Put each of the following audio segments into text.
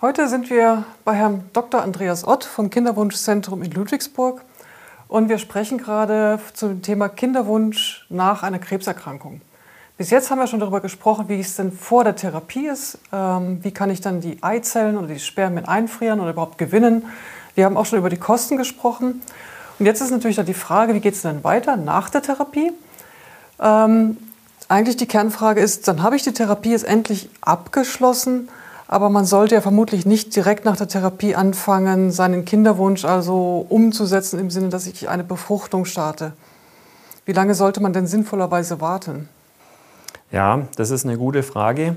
Heute sind wir bei Herrn Dr. Andreas Ott vom Kinderwunschzentrum in Ludwigsburg und wir sprechen gerade zum Thema Kinderwunsch nach einer Krebserkrankung. Bis jetzt haben wir schon darüber gesprochen, wie es denn vor der Therapie ist. Ähm, wie kann ich dann die Eizellen oder die Spermien einfrieren oder überhaupt gewinnen? Wir haben auch schon über die Kosten gesprochen. Und jetzt ist natürlich dann die Frage, wie geht es denn weiter nach der Therapie? Ähm, eigentlich die Kernfrage ist, dann habe ich die Therapie jetzt endlich abgeschlossen, aber man sollte ja vermutlich nicht direkt nach der Therapie anfangen, seinen Kinderwunsch also umzusetzen im Sinne, dass ich eine Befruchtung starte. Wie lange sollte man denn sinnvollerweise warten? Ja, das ist eine gute Frage.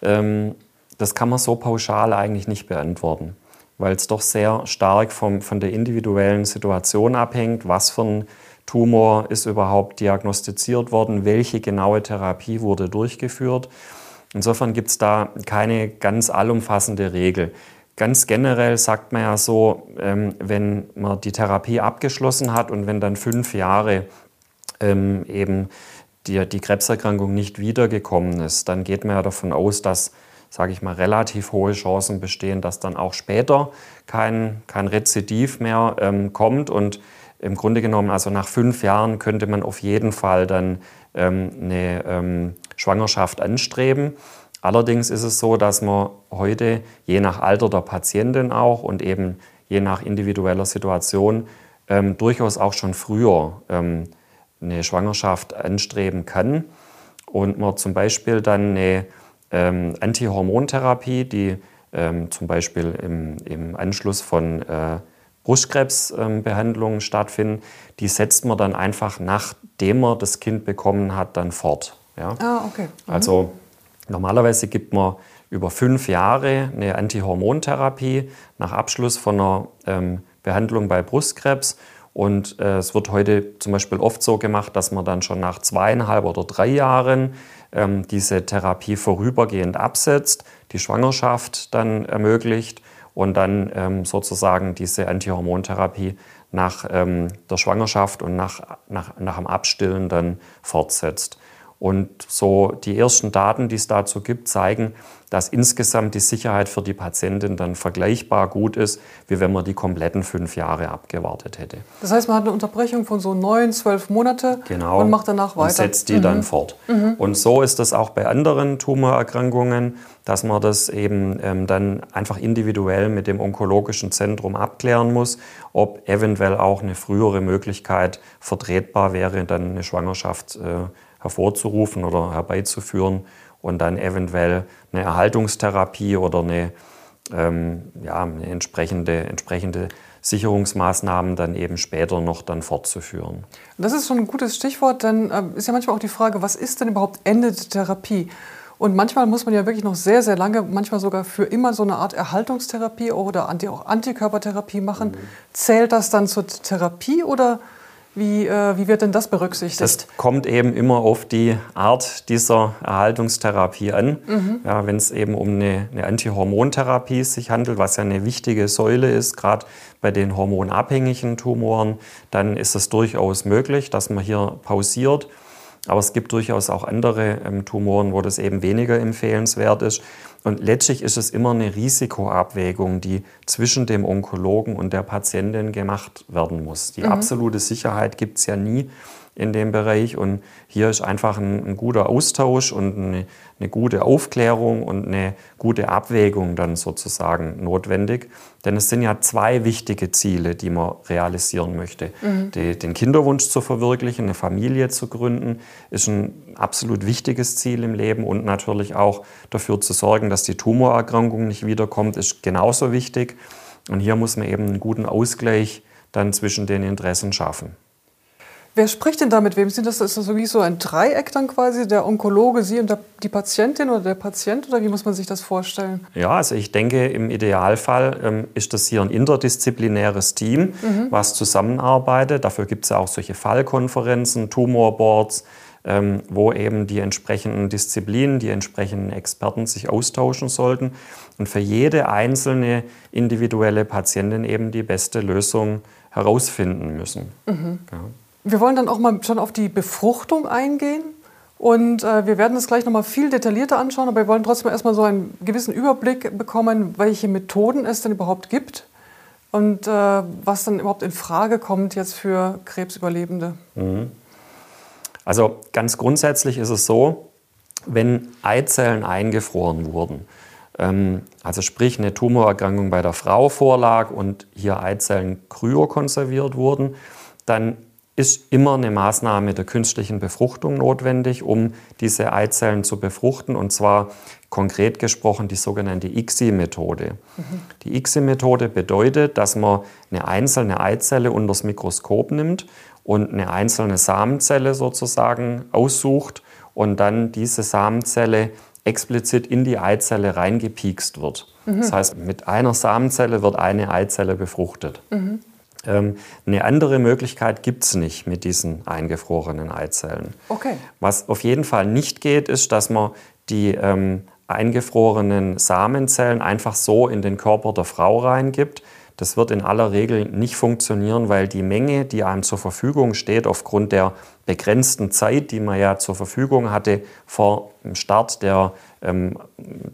Ähm, das kann man so pauschal eigentlich nicht beantworten, weil es doch sehr stark vom, von der individuellen Situation abhängt, was für ein Tumor ist überhaupt diagnostiziert worden, welche genaue Therapie wurde durchgeführt. Insofern gibt es da keine ganz allumfassende Regel. Ganz generell sagt man ja so, ähm, wenn man die Therapie abgeschlossen hat und wenn dann fünf Jahre ähm, eben die, die Krebserkrankung nicht wiedergekommen ist, dann geht man ja davon aus, dass, sage ich mal, relativ hohe Chancen bestehen, dass dann auch später kein, kein Rezidiv mehr ähm, kommt und im Grunde genommen, also nach fünf Jahren könnte man auf jeden Fall dann eine Schwangerschaft anstreben. Allerdings ist es so, dass man heute je nach Alter der Patientin auch und eben je nach individueller Situation ähm, durchaus auch schon früher ähm, eine Schwangerschaft anstreben kann und man zum Beispiel dann eine ähm, Antihormontherapie, die ähm, zum Beispiel im, im Anschluss von äh, Brustkrebsbehandlungen stattfinden, die setzt man dann einfach, nachdem man das Kind bekommen hat, dann fort. Ja? Ah, okay. Mhm. Also normalerweise gibt man über fünf Jahre eine Antihormontherapie nach Abschluss von einer ähm, Behandlung bei Brustkrebs. Und äh, es wird heute zum Beispiel oft so gemacht, dass man dann schon nach zweieinhalb oder drei Jahren ähm, diese Therapie vorübergehend absetzt, die Schwangerschaft dann ermöglicht und dann ähm, sozusagen diese Antihormontherapie nach ähm, der Schwangerschaft und nach, nach, nach dem Abstillen dann fortsetzt. Und so die ersten Daten, die es dazu gibt, zeigen, dass insgesamt die Sicherheit für die Patientin dann vergleichbar gut ist, wie wenn man die kompletten fünf Jahre abgewartet hätte. Das heißt, man hat eine Unterbrechung von so neun, zwölf Monate genau, und macht danach weiter. Und setzt die mhm. dann fort. Mhm. Und so ist das auch bei anderen Tumorerkrankungen, dass man das eben ähm, dann einfach individuell mit dem onkologischen Zentrum abklären muss, ob eventuell auch eine frühere Möglichkeit vertretbar wäre, dann eine Schwangerschaft äh, hervorzurufen oder herbeizuführen und dann eventuell eine Erhaltungstherapie oder eine, ähm, ja, eine entsprechende, entsprechende Sicherungsmaßnahmen dann eben später noch dann fortzuführen. Das ist schon ein gutes Stichwort, denn äh, ist ja manchmal auch die Frage, was ist denn überhaupt Ende der Therapie? Und manchmal muss man ja wirklich noch sehr, sehr lange, manchmal sogar für immer so eine Art Erhaltungstherapie oder auch Antikörpertherapie machen. Mhm. Zählt das dann zur Therapie oder wie, äh, wie wird denn das berücksichtigt? Das kommt eben immer auf die Art dieser Erhaltungstherapie an. Mhm. Ja, Wenn es eben um eine, eine Antihormontherapie sich handelt, was ja eine wichtige Säule ist, gerade bei den hormonabhängigen Tumoren, dann ist es durchaus möglich, dass man hier pausiert. Aber es gibt durchaus auch andere ähm, Tumoren, wo das eben weniger empfehlenswert ist. Und letztlich ist es immer eine Risikoabwägung, die zwischen dem Onkologen und der Patientin gemacht werden muss. Die mhm. absolute Sicherheit gibt es ja nie in dem Bereich. Und hier ist einfach ein, ein guter Austausch und eine, eine, gute Aufklärung und eine gute Abwägung dann sozusagen notwendig. Denn es sind ja zwei wichtige Ziele, die man realisieren möchte. Mhm. Die, den Kinderwunsch zu verwirklichen, eine Familie zu gründen, ist ein absolut wichtiges Ziel im Leben und natürlich auch dafür zu sorgen, dass die Tumorerkrankung nicht wiederkommt, ist genauso wichtig. Und hier muss man eben einen guten Ausgleich dann zwischen den Interessen schaffen. Wer spricht denn da mit wem? Sind das, ist das so wie so ein Dreieck dann quasi, der Onkologe, Sie und der, die Patientin oder der Patient? Oder wie muss man sich das vorstellen? Ja, also ich denke, im Idealfall ähm, ist das hier ein interdisziplinäres Team, mhm. was zusammenarbeitet. Dafür gibt es ja auch solche Fallkonferenzen, Tumorboards, ähm, wo eben die entsprechenden Disziplinen, die entsprechenden Experten sich austauschen sollten und für jede einzelne individuelle Patientin eben die beste Lösung herausfinden müssen. Mhm. Ja. Wir wollen dann auch mal schon auf die Befruchtung eingehen. Und äh, wir werden das gleich nochmal viel detaillierter anschauen, aber wir wollen trotzdem erstmal so einen gewissen Überblick bekommen, welche Methoden es denn überhaupt gibt und äh, was dann überhaupt in Frage kommt jetzt für Krebsüberlebende. Mhm. Also ganz grundsätzlich ist es so, wenn Eizellen eingefroren wurden, ähm, also sprich eine Tumorerkrankung bei der Frau vorlag und hier Eizellen kryokonserviert wurden, dann ist immer eine Maßnahme der künstlichen Befruchtung notwendig, um diese Eizellen zu befruchten. Und zwar konkret gesprochen die sogenannte ICSI-Methode. Mhm. Die ICSI-Methode bedeutet, dass man eine einzelne Eizelle unter das Mikroskop nimmt und eine einzelne Samenzelle sozusagen aussucht und dann diese Samenzelle explizit in die Eizelle reingepiekst wird. Mhm. Das heißt, mit einer Samenzelle wird eine Eizelle befruchtet. Mhm. Ähm, eine andere Möglichkeit gibt es nicht mit diesen eingefrorenen Eizellen. Okay. Was auf jeden Fall nicht geht, ist, dass man die ähm, eingefrorenen Samenzellen einfach so in den Körper der Frau reingibt. Das wird in aller Regel nicht funktionieren, weil die Menge, die einem zur Verfügung steht, aufgrund der begrenzten Zeit, die man ja zur Verfügung hatte vor dem Start der ähm,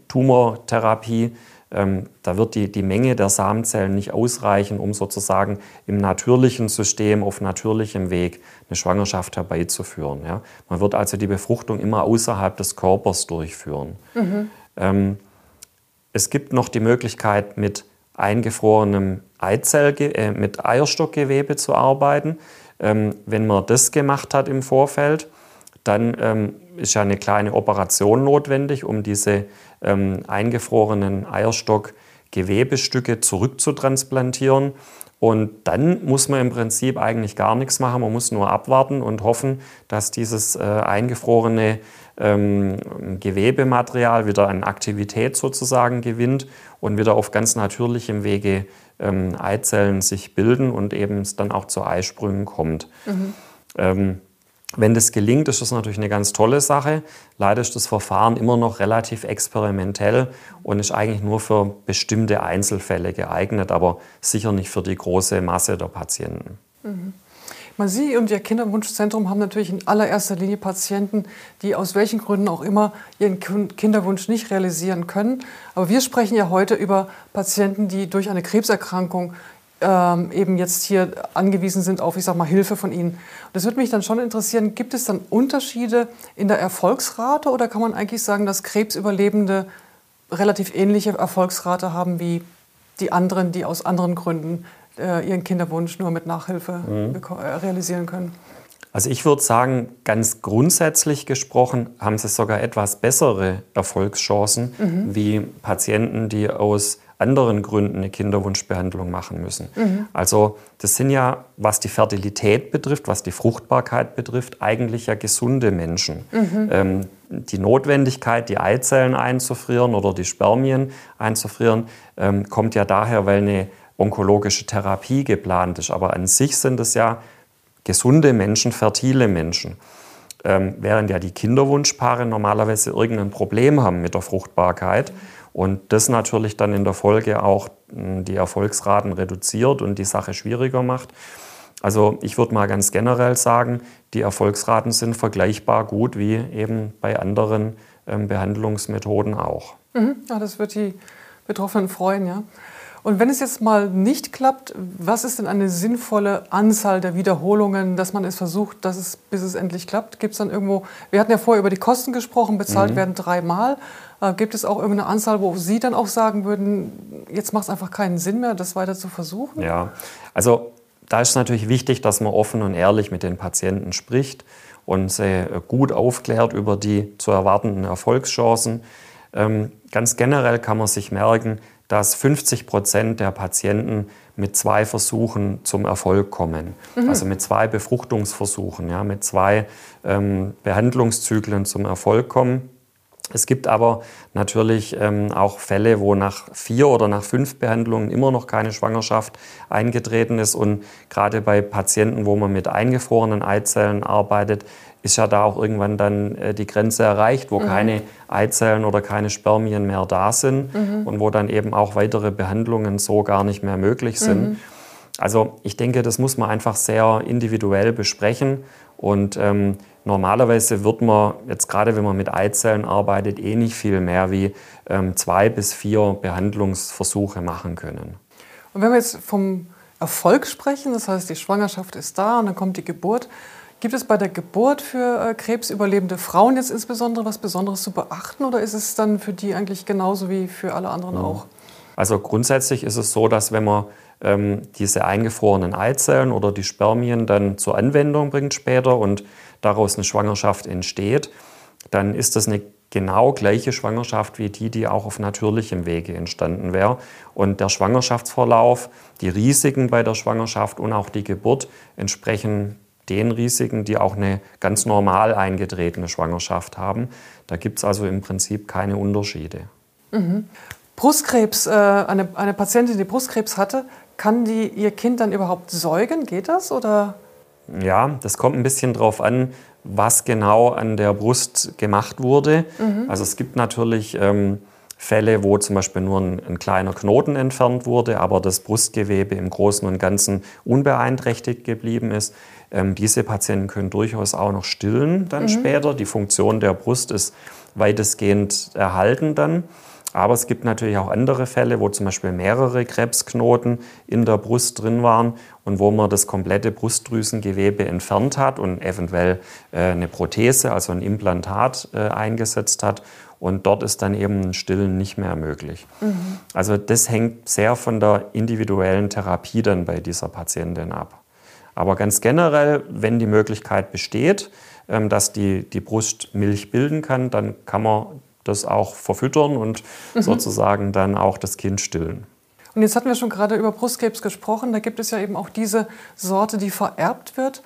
Tumortherapie, da wird die, die Menge der Samenzellen nicht ausreichen, um sozusagen im natürlichen System, auf natürlichem Weg eine Schwangerschaft herbeizuführen. Ja. Man wird also die Befruchtung immer außerhalb des Körpers durchführen. Mhm. Ähm, es gibt noch die Möglichkeit, mit eingefrorenem Eizell, äh, mit Eierstockgewebe zu arbeiten. Ähm, wenn man das gemacht hat im Vorfeld, dann ähm, ist ja eine kleine Operation notwendig, um diese ähm, eingefrorenen Eierstock-Gewebestücke zurückzutransplantieren. Und dann muss man im Prinzip eigentlich gar nichts machen. Man muss nur abwarten und hoffen, dass dieses äh, eingefrorene ähm, Gewebematerial wieder an Aktivität sozusagen gewinnt und wieder auf ganz natürlichem Wege ähm, Eizellen sich bilden und eben es dann auch zu Eisprüngen kommt. Mhm. Ähm, wenn das gelingt, ist das natürlich eine ganz tolle Sache. Leider ist das Verfahren immer noch relativ experimentell und ist eigentlich nur für bestimmte Einzelfälle geeignet, aber sicher nicht für die große Masse der Patienten. Mhm. Sie und Ihr Kinderwunschzentrum haben natürlich in allererster Linie Patienten, die aus welchen Gründen auch immer ihren Kinderwunsch nicht realisieren können. Aber wir sprechen ja heute über Patienten, die durch eine Krebserkrankung ähm, eben jetzt hier angewiesen sind auf, ich sag mal, Hilfe von Ihnen. Und das würde mich dann schon interessieren, gibt es dann Unterschiede in der Erfolgsrate oder kann man eigentlich sagen, dass Krebsüberlebende relativ ähnliche Erfolgsrate haben wie die anderen, die aus anderen Gründen äh, ihren Kinderwunsch nur mit Nachhilfe mhm. äh, realisieren können? Also ich würde sagen, ganz grundsätzlich gesprochen haben sie sogar etwas bessere Erfolgschancen mhm. wie Patienten, die aus anderen Gründen eine Kinderwunschbehandlung machen müssen. Mhm. Also das sind ja, was die Fertilität betrifft, was die Fruchtbarkeit betrifft, eigentlich ja gesunde Menschen. Mhm. Ähm, die Notwendigkeit, die Eizellen einzufrieren oder die Spermien einzufrieren, ähm, kommt ja daher, weil eine onkologische Therapie geplant ist. Aber an sich sind es ja gesunde Menschen, fertile Menschen. Ähm, während ja die Kinderwunschpaare normalerweise irgendein Problem haben mit der Fruchtbarkeit. Und das natürlich dann in der Folge auch hm, die Erfolgsraten reduziert und die Sache schwieriger macht. Also ich würde mal ganz generell sagen, die Erfolgsraten sind vergleichbar gut wie eben bei anderen ähm, Behandlungsmethoden auch. Mhm. Ja, das wird die Betroffenen freuen, ja. Und wenn es jetzt mal nicht klappt, was ist denn eine sinnvolle Anzahl der Wiederholungen, dass man es versucht, dass es, bis es endlich klappt? Gibt es dann irgendwo, wir hatten ja vorher über die Kosten gesprochen, bezahlt mhm. werden dreimal. Äh, gibt es auch irgendeine Anzahl, wo Sie dann auch sagen würden, jetzt macht es einfach keinen Sinn mehr, das weiter zu versuchen? Ja, also da ist es natürlich wichtig, dass man offen und ehrlich mit den Patienten spricht und sie gut aufklärt über die zu erwartenden Erfolgschancen. Ähm, ganz generell kann man sich merken, dass 50 Prozent der Patienten mit zwei Versuchen zum Erfolg kommen. Mhm. Also mit zwei Befruchtungsversuchen, ja, mit zwei ähm, Behandlungszyklen zum Erfolg kommen. Es gibt aber natürlich ähm, auch Fälle, wo nach vier oder nach fünf Behandlungen immer noch keine Schwangerschaft eingetreten ist. Und gerade bei Patienten, wo man mit eingefrorenen Eizellen arbeitet, ist ja da auch irgendwann dann äh, die Grenze erreicht, wo mhm. keine Eizellen oder keine Spermien mehr da sind mhm. und wo dann eben auch weitere Behandlungen so gar nicht mehr möglich sind. Mhm. Also ich denke, das muss man einfach sehr individuell besprechen und ähm, normalerweise wird man, jetzt gerade wenn man mit Eizellen arbeitet, eh nicht viel mehr wie ähm, zwei bis vier Behandlungsversuche machen können. Und wenn wir jetzt vom Erfolg sprechen, das heißt, die Schwangerschaft ist da und dann kommt die Geburt, Gibt es bei der Geburt für äh, krebsüberlebende Frauen jetzt insbesondere was Besonderes zu beachten oder ist es dann für die eigentlich genauso wie für alle anderen ja. auch? Also grundsätzlich ist es so, dass wenn man ähm, diese eingefrorenen Eizellen oder die Spermien dann zur Anwendung bringt später und daraus eine Schwangerschaft entsteht, dann ist das eine genau gleiche Schwangerschaft wie die, die auch auf natürlichem Wege entstanden wäre. Und der Schwangerschaftsverlauf, die Risiken bei der Schwangerschaft und auch die Geburt entsprechen den Risiken, die auch eine ganz normal eingetretene Schwangerschaft haben. Da gibt es also im Prinzip keine Unterschiede. Mhm. Brustkrebs, äh, eine, eine Patientin, die Brustkrebs hatte, kann die ihr Kind dann überhaupt säugen? Geht das? Oder? Ja, das kommt ein bisschen darauf an, was genau an der Brust gemacht wurde. Mhm. Also es gibt natürlich ähm, Fälle, wo zum Beispiel nur ein, ein, kleiner Knoten entfernt wurde, aber das Brustgewebe im Großen und Ganzen unbeeinträchtigt geblieben ist. Ähm, diese Patienten können durchaus auch noch stillen dann mhm. später. Die Funktion der Brust ist weitestgehend erhalten dann. Aber es gibt natürlich auch andere Fälle, wo zum Beispiel mehrere Krebsknoten in der Brust drin waren und wo man das komplette Brustdrüsengewebe entfernt hat und eventuell äh, eine Prothese, also ein Implantat äh, eingesetzt hat. Und dort ist dann eben ein Stillen nicht mehr möglich. Mhm. Also das hängt sehr von der individuellen Therapie dann bei dieser Patientin ab. Aber ganz generell, wenn die Möglichkeit besteht, ähm, dass die, die Brust Milch bilden kann, dann kann man das auch verfüttern und mhm. sozusagen dann auch das Kind stillen. Und jetzt hatten wir schon gerade über Brustkrebs gesprochen. Da gibt es ja eben auch diese Sorte, die vererbt wird.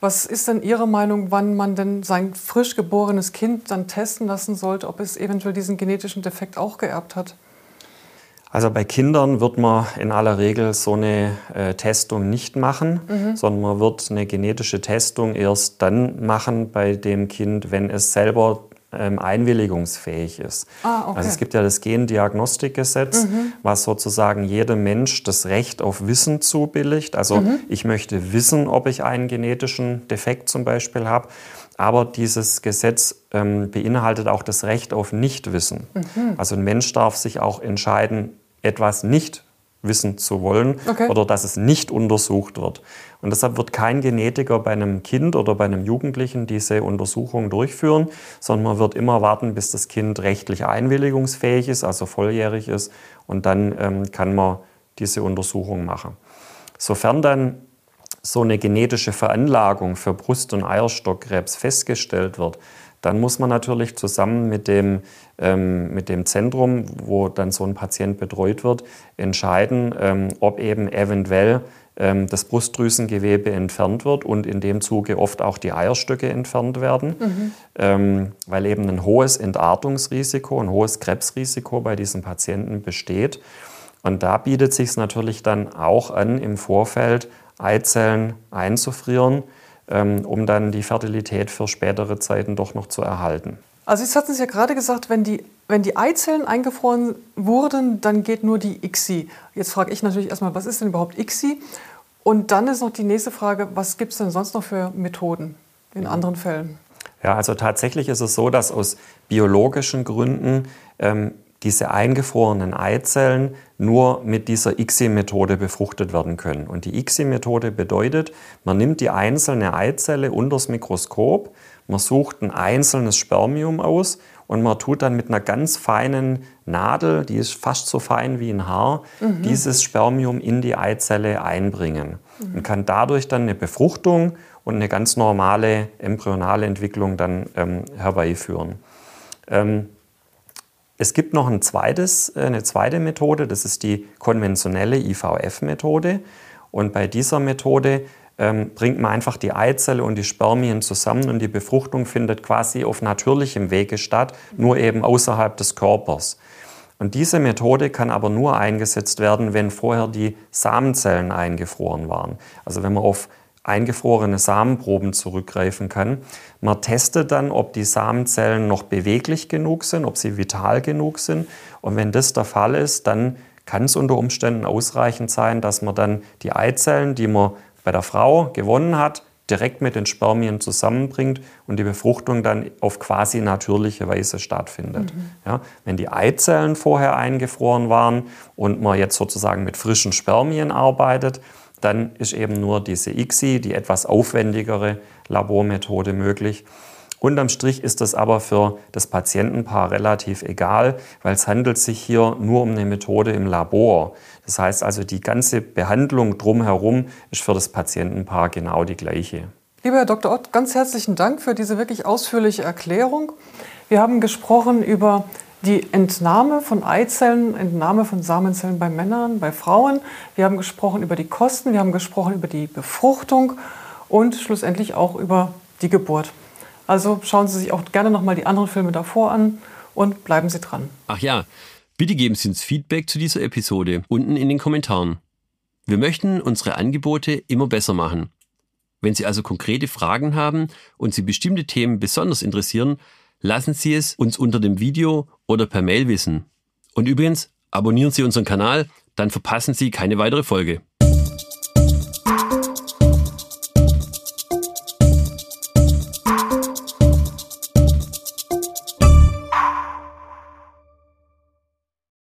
Was ist denn Ihre Meinung, wann man denn sein frisch geborenes Kind dann testen lassen sollte, ob es eventuell diesen genetischen Defekt auch geerbt hat? Also bei Kindern wird man in aller Regel so eine äh, Testung nicht machen, mhm. sondern man wird eine genetische Testung erst dann machen bei dem Kind, wenn es selber ähm, einwilligungsfähig ist. Ah, okay. Also es gibt ja das Gendiagnostikgesetz, mhm. was sozusagen jedem Mensch das Recht auf Wissen zubilligt. Also mhm. ich möchte wissen, ob ich einen genetischen Defekt zum Beispiel habe. Aber dieses Gesetz ähm, beinhaltet auch das Recht auf Nichtwissen. Mhm. Also ein Mensch darf sich auch entscheiden, etwas nicht wissen zu wollen okay. oder dass es nicht untersucht wird. Und deshalb wird kein Genetiker bei einem Kind oder bei einem Jugendlichen diese Untersuchung durchführen, sondern man wird immer warten, bis das Kind rechtlich einwilligungsfähig ist, also volljährig ist, und dann ähm, kann man diese Untersuchung machen. Sofern dann so eine genetische Veranlagung für Brust- und Eierstockkrebs festgestellt wird, dann muss man natürlich zusammen mit dem, ähm, mit dem Zentrum, wo dann so ein Patient betreut wird, entscheiden, ähm, ob eben eventuell ähm, das Brustdrüsengewebe entfernt wird und in dem Zuge oft auch die Eierstöcke entfernt werden, mhm. ähm, weil eben ein hohes Entartungsrisiko, ein hohes Krebsrisiko bei diesen Patienten besteht. Und da bietet sich es natürlich dann auch an, im Vorfeld Eizellen einzufrieren, um dann die Fertilität für spätere Zeiten doch noch zu erhalten. Also Sie hatten es ja gerade gesagt, wenn die, wenn die Eizellen eingefroren wurden, dann geht nur die ICSI. Jetzt frage ich natürlich erstmal, was ist denn überhaupt ICSI? Und dann ist noch die nächste Frage, was gibt es denn sonst noch für Methoden in anderen Fällen? Ja, also tatsächlich ist es so, dass aus biologischen Gründen ähm, diese eingefrorenen Eizellen nur mit dieser ICSI-Methode befruchtet werden können. Und die ICSI-Methode bedeutet, man nimmt die einzelne Eizelle unter das Mikroskop, man sucht ein einzelnes Spermium aus und man tut dann mit einer ganz feinen Nadel, die ist fast so fein wie ein Haar, mhm. dieses Spermium in die Eizelle einbringen mhm. und kann dadurch dann eine Befruchtung und eine ganz normale embryonale Entwicklung dann ähm, herbeiführen. Ähm, es gibt noch ein zweites, äh, eine zweite Methode, das ist die konventionelle IVF-Methode. Und bei dieser Methode ähm, bringt man einfach die Eizelle und die Spermien zusammen und die Befruchtung findet quasi auf natürlichem Wege statt, nur eben außerhalb des Körpers. Und diese Methode kann aber nur eingesetzt werden, wenn vorher die Samenzellen eingefroren waren. Also wenn man auf eingefrorene Samenproben zurückgreifen kann. Man testet dann, ob die Samenzellen noch beweglich genug sind, ob sie vital genug sind. Und wenn das der Fall ist, dann kann es unter Umständen ausreichend sein, dass man dann die Eizellen, die man bei der Frau gewonnen hat, direkt mit den Spermien zusammenbringt und die Befruchtung dann auf quasi natürliche Weise stattfindet. Mhm. Ja, wenn die Eizellen vorher eingefroren waren und man jetzt sozusagen mit frischen Spermien arbeitet, dann ist eben nur diese ICSI, die etwas aufwendigere Labormethode möglich. Unterm Strich ist das aber für das Patientenpaar relativ egal, weil es handelt sich hier nur um eine Methode im Labor. Das heißt also, die ganze Behandlung drumherum ist für das Patientenpaar genau die gleiche. Lieber Herr Dr. Ott, ganz herzlichen Dank für diese wirklich ausführliche Erklärung. Wir haben gesprochen über die Entnahme von Eizellen, Entnahme von Samenzellen bei Männern, bei Frauen. Wir haben gesprochen über die Kosten, wir haben gesprochen über die Befruchtung und schlussendlich auch über die Geburt. Also schauen Sie sich auch gerne nochmal die anderen Filme davor an und bleiben Sie dran. Ach ja, bitte geben Sie uns Feedback zu dieser Episode unten in den Kommentaren. Wir möchten unsere Angebote immer besser machen. Wenn Sie also konkrete Fragen haben und Sie bestimmte Themen besonders interessieren, lassen Sie es uns unter dem Video oder per Mail wissen. Und übrigens, abonnieren Sie unseren Kanal, dann verpassen Sie keine weitere Folge.